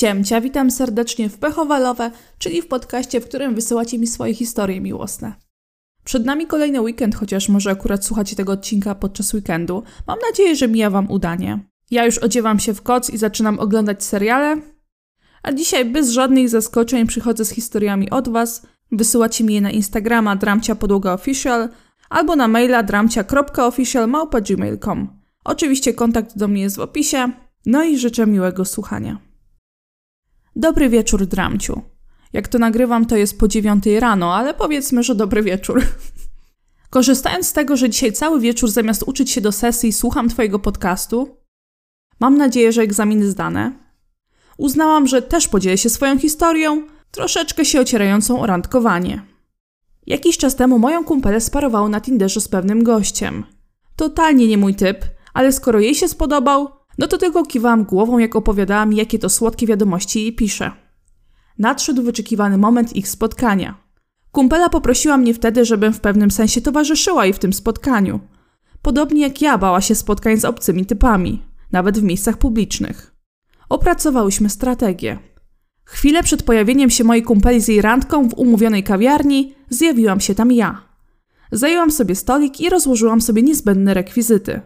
Siemcia, witam serdecznie w Pechowalowe, czyli w podcaście, w którym wysyłacie mi swoje historie miłosne. Przed nami kolejny weekend, chociaż może akurat słuchacie tego odcinka podczas weekendu. Mam nadzieję, że mija Wam udanie. Ja już odziewam się w koc i zaczynam oglądać seriale, a dzisiaj bez żadnych zaskoczeń przychodzę z historiami od Was. Wysyłacie mi je na Instagrama dramcia official albo na maila dramcia.official.gmail.com. Oczywiście kontakt do mnie jest w opisie. No i życzę miłego słuchania. Dobry wieczór, Dramciu. Jak to nagrywam, to jest po dziewiątej rano, ale powiedzmy, że dobry wieczór. Korzystając z tego, że dzisiaj cały wieczór zamiast uczyć się do sesji słucham Twojego podcastu, mam nadzieję, że egzaminy zdane. Uznałam, że też podzielę się swoją historią, troszeczkę się ocierającą o randkowanie. Jakiś czas temu moją kumpelę sparowało na Tinderze z pewnym gościem. Totalnie nie mój typ, ale skoro jej się spodobał, no to tylko kiwałam głową, jak opowiadała mi, jakie to słodkie wiadomości jej pisze. Nadszedł wyczekiwany moment ich spotkania. Kumpela poprosiła mnie wtedy, żebym w pewnym sensie towarzyszyła jej w tym spotkaniu. Podobnie jak ja bała się spotkań z obcymi typami, nawet w miejscach publicznych. Opracowałyśmy strategię. Chwilę przed pojawieniem się mojej kumpeli z jej randką w umówionej kawiarni, zjawiłam się tam ja. Zajęłam sobie stolik i rozłożyłam sobie niezbędne rekwizyty.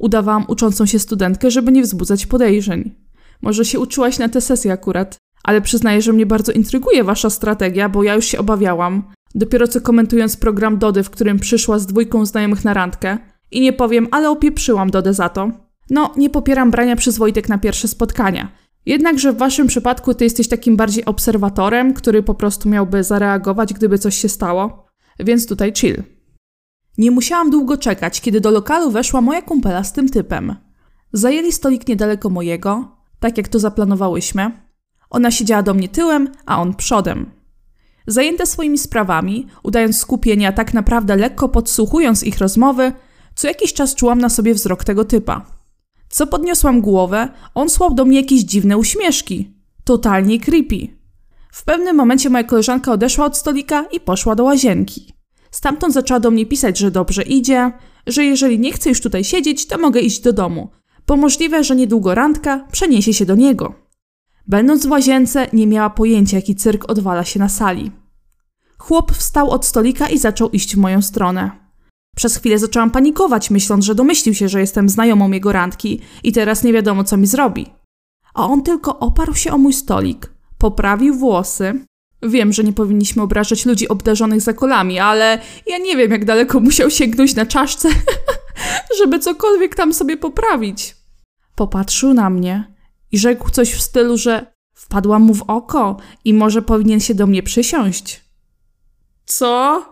Udawałam uczącą się studentkę, żeby nie wzbudzać podejrzeń. Może się uczyłaś na tę sesję akurat, ale przyznaję, że mnie bardzo intryguje wasza strategia, bo ja już się obawiałam. Dopiero co komentując program Dody, w którym przyszła z dwójką znajomych na randkę. I nie powiem, ale opieprzyłam Dodę za to. No, nie popieram brania przyzwoitek na pierwsze spotkania. Jednakże w waszym przypadku ty jesteś takim bardziej obserwatorem, który po prostu miałby zareagować, gdyby coś się stało. Więc tutaj chill. Nie musiałam długo czekać, kiedy do lokalu weszła moja kumpela z tym typem. Zajęli stolik niedaleko mojego, tak jak to zaplanowałyśmy. Ona siedziała do mnie tyłem, a on przodem. Zajęte swoimi sprawami, udając skupienie, a tak naprawdę lekko podsłuchując ich rozmowy, co jakiś czas czułam na sobie wzrok tego typa. Co podniosłam głowę, on słał do mnie jakieś dziwne uśmieszki. Totalnie creepy. W pewnym momencie moja koleżanka odeszła od stolika i poszła do łazienki. Stamtąd zaczęła do mnie pisać, że dobrze idzie, że jeżeli nie chce już tutaj siedzieć, to mogę iść do domu, bo możliwe, że niedługo randka przeniesie się do niego. Będąc w łazience, nie miała pojęcia, jaki cyrk odwala się na sali. Chłop wstał od stolika i zaczął iść w moją stronę. Przez chwilę zaczęłam panikować, myśląc, że domyślił się, że jestem znajomą jego randki i teraz nie wiadomo, co mi zrobi. A on tylko oparł się o mój stolik, poprawił włosy, Wiem, że nie powinniśmy obrażać ludzi obdarzonych zakolami, ale ja nie wiem, jak daleko musiał sięgnąć na czaszce, żeby cokolwiek tam sobie poprawić. Popatrzył na mnie i rzekł coś w stylu, że wpadłam mu w oko i może powinien się do mnie przysiąść. Co?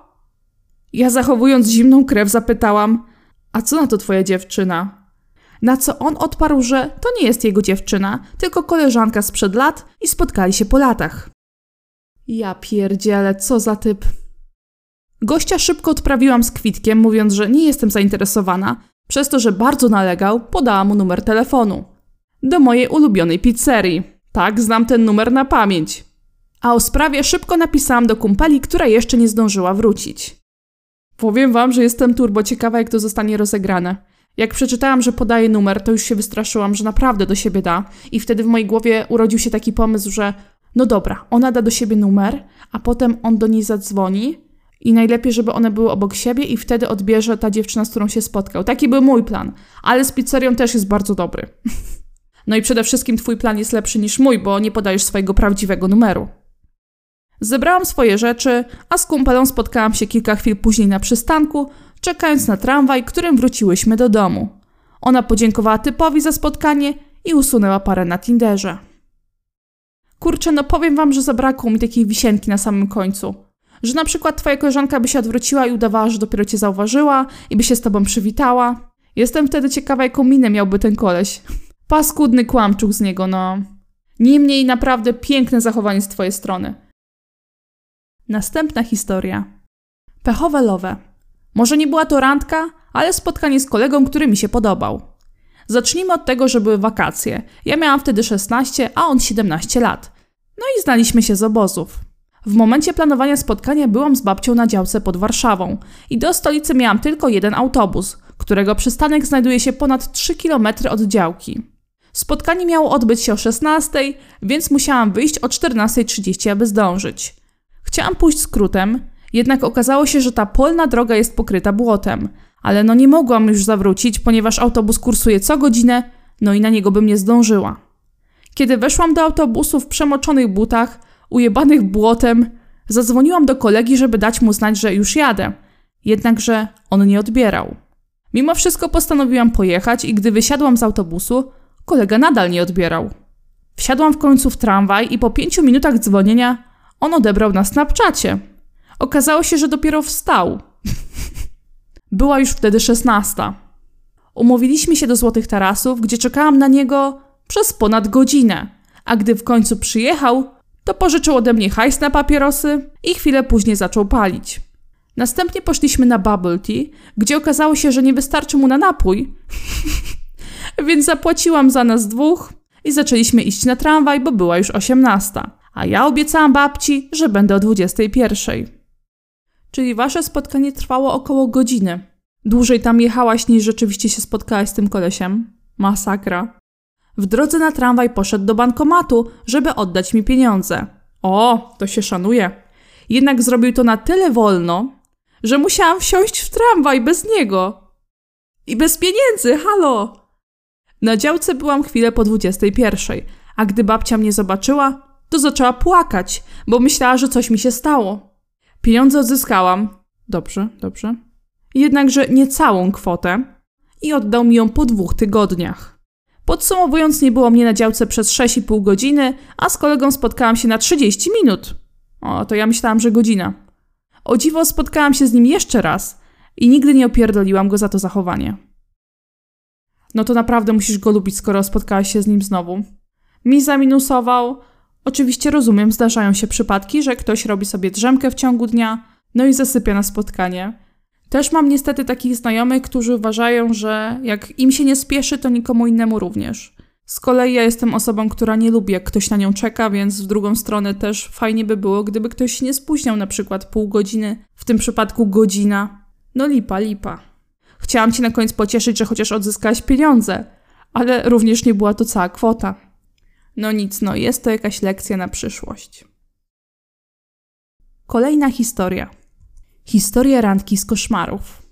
Ja zachowując zimną krew zapytałam, a co na to twoja dziewczyna? Na co on odparł, że to nie jest jego dziewczyna, tylko koleżanka sprzed lat i spotkali się po latach. Ja pierdzielę, co za typ. Gościa szybko odprawiłam z kwitkiem, mówiąc, że nie jestem zainteresowana. Przez to, że bardzo nalegał, podałam mu numer telefonu. Do mojej ulubionej pizzerii. Tak, znam ten numer na pamięć. A o sprawie szybko napisałam do kumpeli, która jeszcze nie zdążyła wrócić. Powiem wam, że jestem turbo ciekawa, jak to zostanie rozegrane. Jak przeczytałam, że podaje numer, to już się wystraszyłam, że naprawdę do siebie da. I wtedy w mojej głowie urodził się taki pomysł, że no dobra, ona da do siebie numer, a potem on do niej zadzwoni i najlepiej, żeby one były obok siebie i wtedy odbierze ta dziewczyna, z którą się spotkał. Taki był mój plan, ale z pizzerią też jest bardzo dobry. No i przede wszystkim twój plan jest lepszy niż mój, bo nie podajesz swojego prawdziwego numeru. Zebrałam swoje rzeczy, a z kumpelą spotkałam się kilka chwil później na przystanku, czekając na tramwaj, którym wróciłyśmy do domu. Ona podziękowała typowi za spotkanie i usunęła parę na Tinderze. Kurczę, no powiem wam, że zabrakło mi takiej wisienki na samym końcu. Że na przykład twoja koleżanka by się odwróciła i udawała, że dopiero cię zauważyła i by się z tobą przywitała. Jestem wtedy ciekawa, jaką minę miałby ten koleś. Paskudny kłamczuk z niego, no. Niemniej naprawdę piękne zachowanie z twojej strony. Następna historia. Pechowe lowe. Może nie była to randka, ale spotkanie z kolegą, który mi się podobał. Zacznijmy od tego, że były wakacje. Ja miałam wtedy 16, a on 17 lat. No i znaliśmy się z obozów. W momencie planowania spotkania byłam z babcią na działce pod Warszawą i do stolicy miałam tylko jeden autobus, którego przystanek znajduje się ponad 3 km od działki. Spotkanie miało odbyć się o 16, więc musiałam wyjść o 14.30, aby zdążyć. Chciałam pójść skrótem, jednak okazało się, że ta polna droga jest pokryta błotem, ale no nie mogłam już zawrócić, ponieważ autobus kursuje co godzinę, no i na niego bym nie zdążyła. Kiedy weszłam do autobusu w przemoczonych butach, ujebanych błotem, zadzwoniłam do kolegi, żeby dać mu znać, że już jadę. Jednakże on nie odbierał. Mimo wszystko postanowiłam pojechać i gdy wysiadłam z autobusu, kolega nadal nie odbierał. Wsiadłam w końcu w tramwaj i po pięciu minutach dzwonienia on odebrał na Snapchacie. Okazało się, że dopiero wstał. Była już wtedy szesnasta. Umówiliśmy się do Złotych Tarasów, gdzie czekałam na niego przez ponad godzinę, a gdy w końcu przyjechał, to pożyczył ode mnie hajs na papierosy i chwilę później zaczął palić. Następnie poszliśmy na bubble tea, gdzie okazało się, że nie wystarczy mu na napój, więc zapłaciłam za nas dwóch i zaczęliśmy iść na tramwaj, bo była już osiemnasta, a ja obiecałam babci, że będę o dwudziestej pierwszej. Czyli wasze spotkanie trwało około godziny. Dłużej tam jechałaś niż rzeczywiście się spotkałaś z tym kolesiem. Masakra. W drodze na tramwaj poszedł do bankomatu, żeby oddać mi pieniądze. O, to się szanuje. Jednak zrobił to na tyle wolno, że musiałam wsiąść w tramwaj bez niego. I bez pieniędzy, halo! Na działce byłam chwilę po 21, a gdy babcia mnie zobaczyła, to zaczęła płakać, bo myślała, że coś mi się stało. Pieniądze odzyskałam. Dobrze, dobrze. Jednakże nie całą kwotę i oddał mi ją po dwóch tygodniach. Podsumowując, nie było mnie na działce przez 6,5 godziny, a z kolegą spotkałam się na 30 minut. O, to ja myślałam, że godzina. O dziwo spotkałam się z nim jeszcze raz i nigdy nie opierdoliłam go za to zachowanie. No to naprawdę musisz go lubić, skoro spotkałaś się z nim znowu. Mi zaminusował. Oczywiście rozumiem, zdarzają się przypadki, że ktoś robi sobie drzemkę w ciągu dnia, no i zasypia na spotkanie. Też mam niestety takich znajomych, którzy uważają, że jak im się nie spieszy, to nikomu innemu również. Z kolei ja jestem osobą, która nie lubi, jak ktoś na nią czeka, więc w drugą stronę też fajnie by było, gdyby ktoś się nie spóźniał na przykład pół godziny, w tym przypadku godzina. No lipa, lipa. Chciałam cię na koniec pocieszyć, że chociaż odzyskałaś pieniądze, ale również nie była to cała kwota. No nic, no jest to jakaś lekcja na przyszłość. Kolejna historia. Historia randki z koszmarów.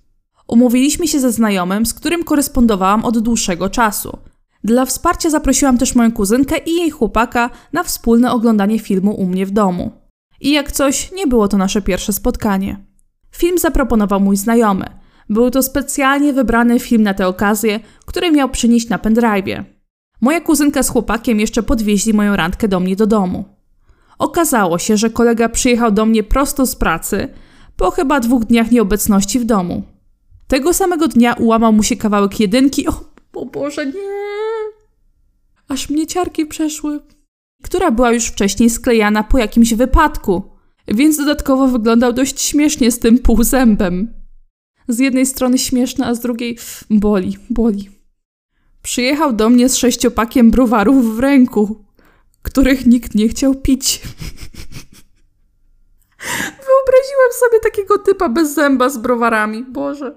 Umówiliśmy się ze znajomym, z którym korespondowałam od dłuższego czasu – dla wsparcia zaprosiłam też moją kuzynkę i jej chłopaka na wspólne oglądanie filmu u mnie w domu. I jak coś, nie było to nasze pierwsze spotkanie. Film zaproponował mój znajomy. Był to specjalnie wybrany film na tę okazję, który miał przynieść na pendrive'ie. Moja kuzynka z chłopakiem jeszcze podwieźli moją randkę do mnie do domu. Okazało się, że kolega przyjechał do mnie prosto z pracy po chyba dwóch dniach nieobecności w domu. Tego samego dnia ułamał mu się kawałek jedynki. O, o Boże, nie! aż mnie ciarki przeszły, która była już wcześniej sklejana po jakimś wypadku, więc dodatkowo wyglądał dość śmiesznie z tym półzębem. Z jednej strony śmieszne, a z drugiej boli, boli. Przyjechał do mnie z sześciopakiem browarów w ręku, których nikt nie chciał pić. Wyobraziłem sobie takiego typa bez zęba z browarami, Boże.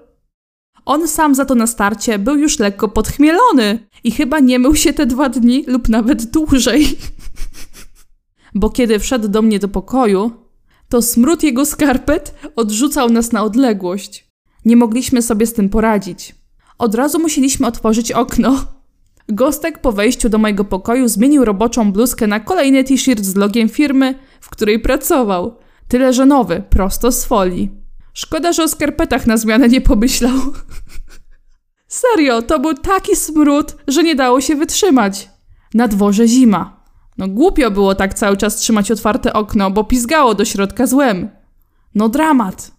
On sam za to na starcie był już lekko podchmielony i chyba nie mył się te dwa dni lub nawet dłużej. Bo kiedy wszedł do mnie do pokoju, to smród jego skarpet odrzucał nas na odległość. Nie mogliśmy sobie z tym poradzić. Od razu musieliśmy otworzyć okno. Gostek po wejściu do mojego pokoju zmienił roboczą bluzkę na kolejny t-shirt z logiem firmy, w której pracował. Tyle, że nowy, prosto z folii. Szkoda, że o skarpetach na zmianę nie pomyślał. Serio, to był taki smród, że nie dało się wytrzymać. Na dworze zima. No głupio było tak cały czas trzymać otwarte okno, bo pizgało do środka złem. No dramat.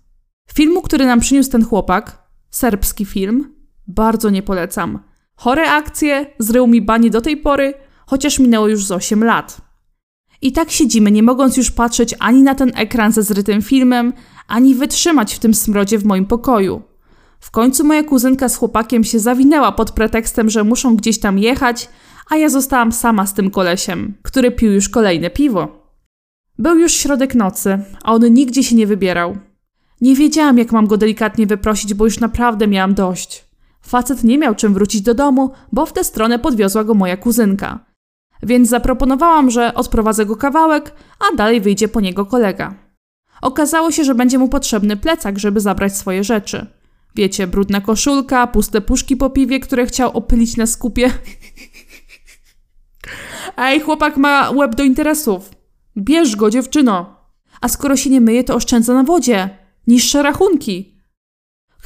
Filmu, który nam przyniósł ten chłopak, serbski film, bardzo nie polecam. Chore akcje, zrył mi bani do tej pory, chociaż minęło już z 8 lat. I tak siedzimy, nie mogąc już patrzeć ani na ten ekran ze zrytym filmem, ani wytrzymać w tym smrodzie w moim pokoju. W końcu moja kuzynka z chłopakiem się zawinęła pod pretekstem, że muszą gdzieś tam jechać, a ja zostałam sama z tym kolesiem, który pił już kolejne piwo. Był już środek nocy, a on nigdzie się nie wybierał. Nie wiedziałam, jak mam go delikatnie wyprosić, bo już naprawdę miałam dość. Facet nie miał czym wrócić do domu, bo w tę stronę podwiozła go moja kuzynka. Więc zaproponowałam, że odprowadzę go kawałek, a dalej wyjdzie po niego kolega. Okazało się, że będzie mu potrzebny plecak, żeby zabrać swoje rzeczy. Wiecie, brudna koszulka, puste puszki po piwie, które chciał opylić na skupie. Ej, chłopak ma łeb do interesów. Bierz go, dziewczyno. A skoro się nie myje, to oszczędza na wodzie. Niższe rachunki.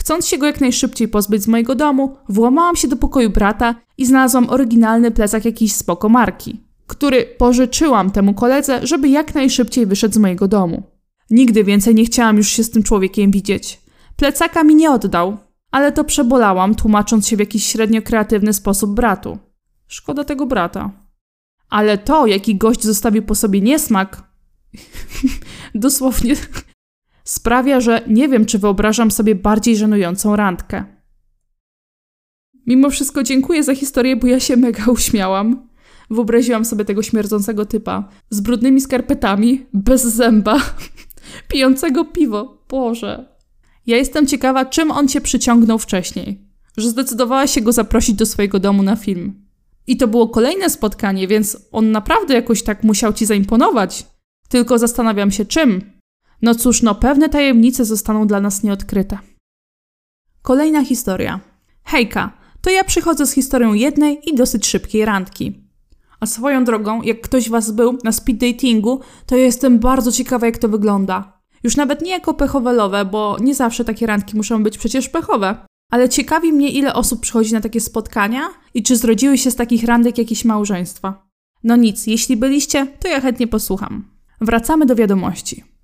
Chcąc się go jak najszybciej pozbyć z mojego domu, włamałam się do pokoju brata i znalazłam oryginalny plecak jakiejś spoko marki, który pożyczyłam temu koledze, żeby jak najszybciej wyszedł z mojego domu. Nigdy więcej nie chciałam już się z tym człowiekiem widzieć. Plecaka mi nie oddał, ale to przebolałam, tłumacząc się w jakiś średnio kreatywny sposób bratu. Szkoda tego brata. Ale to, jaki gość zostawił po sobie niesmak, dosłownie sprawia, że nie wiem, czy wyobrażam sobie bardziej żenującą randkę. Mimo wszystko dziękuję za historię, bo ja się mega uśmiałam. Wyobraziłam sobie tego śmierdzącego typa z brudnymi skarpetami, bez zęba, pijącego piwo. Boże. Ja jestem ciekawa, czym on cię przyciągnął wcześniej. Że zdecydowała się go zaprosić do swojego domu na film. I to było kolejne spotkanie, więc on naprawdę jakoś tak musiał ci zaimponować. Tylko zastanawiam się czym. No cóż, no pewne tajemnice zostaną dla nas nieodkryte. Kolejna historia. Hejka, to ja przychodzę z historią jednej i dosyć szybkiej randki. A swoją drogą, jak ktoś was był na speed datingu, to ja jestem bardzo ciekawa, jak to wygląda. Już nawet nie jako pechowe bo nie zawsze takie randki muszą być przecież pechowe. Ale ciekawi mnie, ile osób przychodzi na takie spotkania i czy zrodziły się z takich randek jakieś małżeństwa. No nic, jeśli byliście, to ja chętnie posłucham. Wracamy do wiadomości.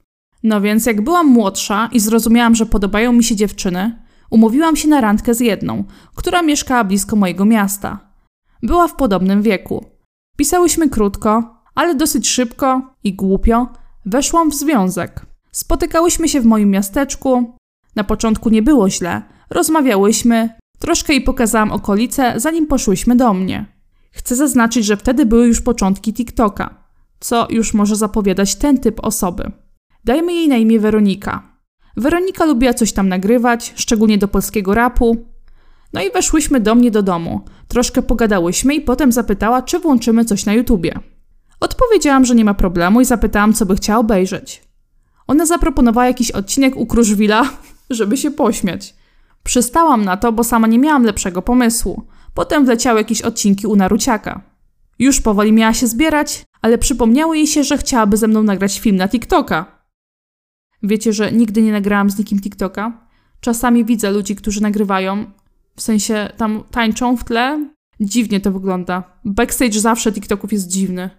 No więc, jak byłam młodsza i zrozumiałam, że podobają mi się dziewczyny, umówiłam się na randkę z jedną, która mieszkała blisko mojego miasta. Była w podobnym wieku. Pisałyśmy krótko, ale dosyć szybko i głupio weszłam w związek. Spotykałyśmy się w moim miasteczku. Na początku nie było źle, rozmawiałyśmy, troszkę jej pokazałam okolice, zanim poszłyśmy do mnie. Chcę zaznaczyć, że wtedy były już początki TikToka, co już może zapowiadać ten typ osoby. Dajmy jej na imię Weronika. Weronika lubiła coś tam nagrywać, szczególnie do polskiego rapu. No i weszłyśmy do mnie do domu. Troszkę pogadałyśmy i potem zapytała, czy włączymy coś na YouTubie. Odpowiedziałam, że nie ma problemu i zapytałam, co by chciała obejrzeć. Ona zaproponowała jakiś odcinek u Kruszwila, żeby się pośmiać. Przystałam na to, bo sama nie miałam lepszego pomysłu. Potem wleciały jakieś odcinki u Naruciaka. Już powoli miała się zbierać, ale przypomniało jej się, że chciałaby ze mną nagrać film na TikToka. Wiecie, że nigdy nie nagrałam z nikim TikToka? Czasami widzę ludzi, którzy nagrywają, w sensie tam tańczą w tle. Dziwnie to wygląda. Backstage zawsze TikToków jest dziwny.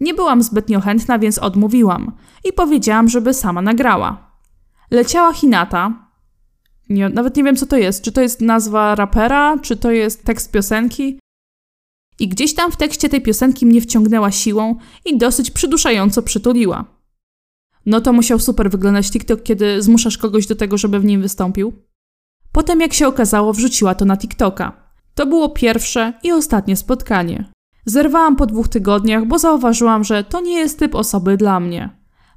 Nie byłam zbytnio chętna, więc odmówiłam i powiedziałam, żeby sama nagrała. Leciała Hinata. Nie, nawet nie wiem, co to jest. Czy to jest nazwa rapera, czy to jest tekst piosenki. I gdzieś tam w tekście tej piosenki mnie wciągnęła siłą i dosyć przyduszająco przytuliła. No to musiał super wyglądać TikTok, kiedy zmuszasz kogoś do tego, żeby w nim wystąpił. Potem, jak się okazało, wrzuciła to na TikToka. To było pierwsze i ostatnie spotkanie. Zerwałam po dwóch tygodniach, bo zauważyłam, że to nie jest typ osoby dla mnie.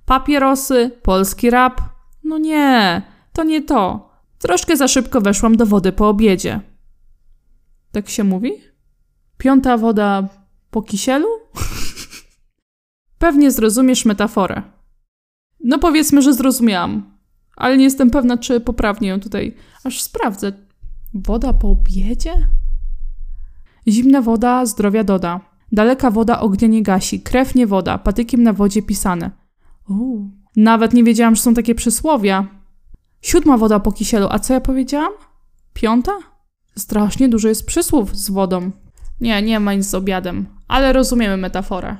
Papierosy, polski rap? No nie, to nie to. Troszkę za szybko weszłam do wody po obiedzie. Tak się mówi? Piąta woda po kisielu? Pewnie zrozumiesz metaforę. No powiedzmy, że zrozumiałam. Ale nie jestem pewna, czy poprawnie ją tutaj aż sprawdzę. Woda po obiedzie? Zimna woda zdrowia doda. Daleka woda ognia nie gasi. Krew nie woda. Patykiem na wodzie pisane. Uuu. Nawet nie wiedziałam, że są takie przysłowia. Siódma woda po kisielu. A co ja powiedziałam? Piąta? Strasznie dużo jest przysłów z wodą. Nie, nie ma nic z obiadem. Ale rozumiemy metaforę.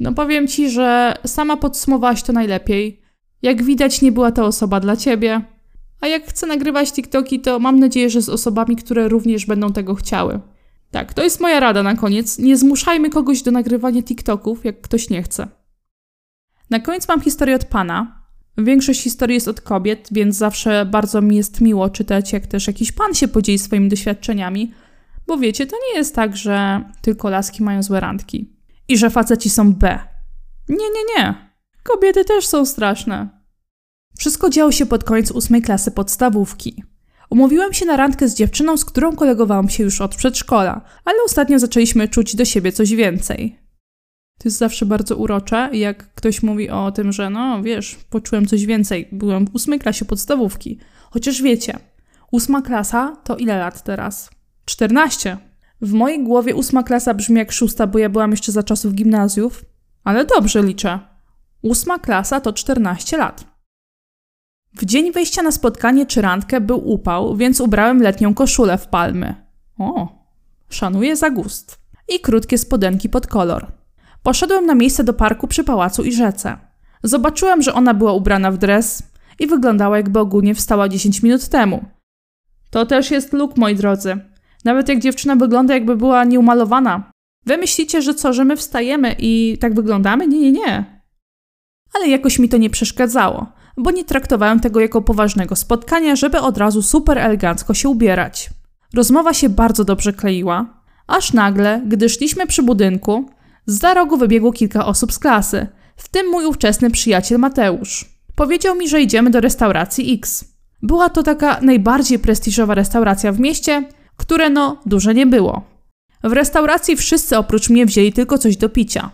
No powiem ci, że sama podsumowałaś to najlepiej. Jak widać, nie była to osoba dla ciebie. A jak chcę nagrywać TikToki, to mam nadzieję, że z osobami, które również będą tego chciały. Tak, to jest moja rada na koniec. Nie zmuszajmy kogoś do nagrywania TikToków, jak ktoś nie chce. Na koniec mam historię od pana. Większość historii jest od kobiet, więc zawsze bardzo mi jest miło czytać, jak też jakiś pan się podzieli swoimi doświadczeniami, bo wiecie, to nie jest tak, że tylko laski mają złe randki i że faceci są B. Nie, nie, nie. Kobiety też są straszne. Wszystko działo się pod koniec ósmej klasy podstawówki. Umówiłam się na randkę z dziewczyną, z którą kolegowałam się już od przedszkola, ale ostatnio zaczęliśmy czuć do siebie coś więcej. To jest zawsze bardzo urocze, jak ktoś mówi o tym, że no wiesz, poczułem coś więcej. Byłem w ósmej klasie podstawówki. Chociaż wiecie, ósma klasa to ile lat teraz? 14. W mojej głowie ósma klasa brzmi jak szósta, bo ja byłam jeszcze za czasów gimnazjów, ale dobrze liczę. Ósma klasa to 14 lat. W dzień wejścia na spotkanie czy randkę był upał, więc ubrałem letnią koszulę w palmy. O, szanuję za gust. I krótkie spodenki pod kolor. Poszedłem na miejsce do parku przy pałacu i rzece. Zobaczyłem, że ona była ubrana w dres i wyglądała jakby ogólnie wstała 10 minut temu. To też jest look, moi drodzy. Nawet jak dziewczyna wygląda, jakby była nieumalowana. Wy myślicie, że co, że my wstajemy i tak wyglądamy? Nie, nie, nie. Ale jakoś mi to nie przeszkadzało, bo nie traktowałem tego jako poważnego spotkania, żeby od razu super elegancko się ubierać. Rozmowa się bardzo dobrze kleiła, aż nagle, gdy szliśmy przy budynku, z za rogu wybiegło kilka osób z klasy, w tym mój ówczesny przyjaciel Mateusz. Powiedział mi, że idziemy do restauracji X. Była to taka najbardziej prestiżowa restauracja w mieście, które no duże nie było. W restauracji wszyscy oprócz mnie wzięli tylko coś do picia.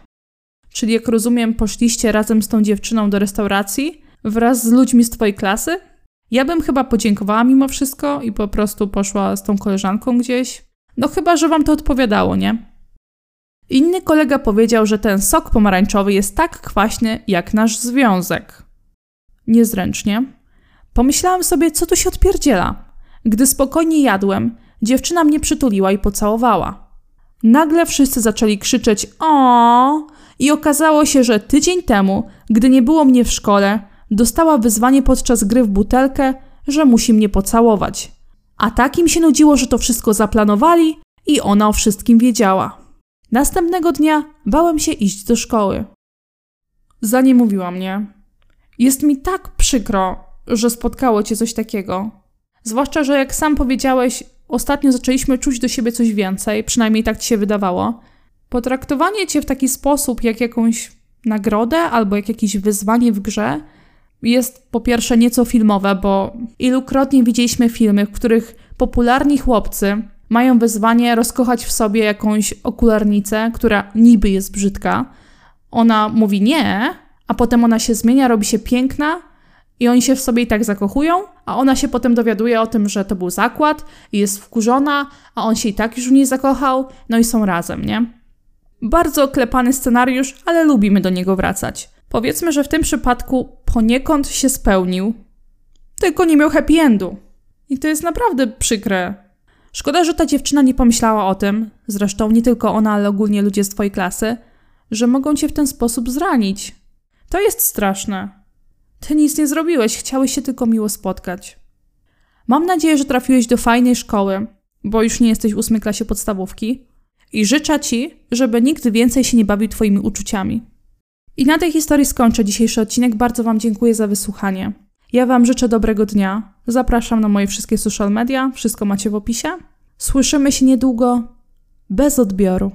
Czyli jak rozumiem, poszliście razem z tą dziewczyną do restauracji wraz z ludźmi z twojej klasy? Ja bym chyba podziękowała mimo wszystko i po prostu poszła z tą koleżanką gdzieś. No chyba, że wam to odpowiadało, nie? Inny kolega powiedział, że ten sok pomarańczowy jest tak kwaśny jak nasz związek. Niezręcznie. Pomyślałam sobie, co tu się odpierdziela. Gdy spokojnie jadłem, dziewczyna mnie przytuliła i pocałowała. Nagle wszyscy zaczęli krzyczeć o i okazało się, że tydzień temu, gdy nie było mnie w szkole, dostała wyzwanie podczas gry w butelkę, że musi mnie pocałować. A tak im się nudziło, że to wszystko zaplanowali i ona o wszystkim wiedziała. Następnego dnia bałem się iść do szkoły. Zanim mówiła mnie. Jest mi tak przykro, że spotkało cię coś takiego. Zwłaszcza, że jak sam powiedziałeś, ostatnio zaczęliśmy czuć do siebie coś więcej, przynajmniej tak ci się wydawało. Potraktowanie cię w taki sposób, jak jakąś nagrodę albo jak jakieś wyzwanie w grze, jest po pierwsze nieco filmowe, bo ilukrotnie widzieliśmy filmy, w których popularni chłopcy mają wyzwanie rozkochać w sobie jakąś okularnicę, która niby jest brzydka. Ona mówi nie, a potem ona się zmienia, robi się piękna i oni się w sobie i tak zakochują, a ona się potem dowiaduje o tym, że to był zakład i jest wkurzona, a on się i tak już w niej zakochał, no i są razem, nie? Bardzo klepany scenariusz, ale lubimy do niego wracać. Powiedzmy, że w tym przypadku poniekąd się spełnił, tylko nie miał happy endu. I to jest naprawdę przykre. Szkoda, że ta dziewczyna nie pomyślała o tym, zresztą nie tylko ona, ale ogólnie ludzie z twojej klasy, że mogą cię w ten sposób zranić. To jest straszne. Ty nic nie zrobiłeś, chciałeś się tylko miło spotkać. Mam nadzieję, że trafiłeś do fajnej szkoły, bo już nie jesteś w ósmej klasie podstawówki i życzę ci, żeby nikt więcej się nie bawił twoimi uczuciami. I na tej historii skończę dzisiejszy odcinek. Bardzo Wam dziękuję za wysłuchanie. Ja Wam życzę dobrego dnia. Zapraszam na moje wszystkie social media. Wszystko macie w opisie. Słyszymy się niedługo. Bez odbioru.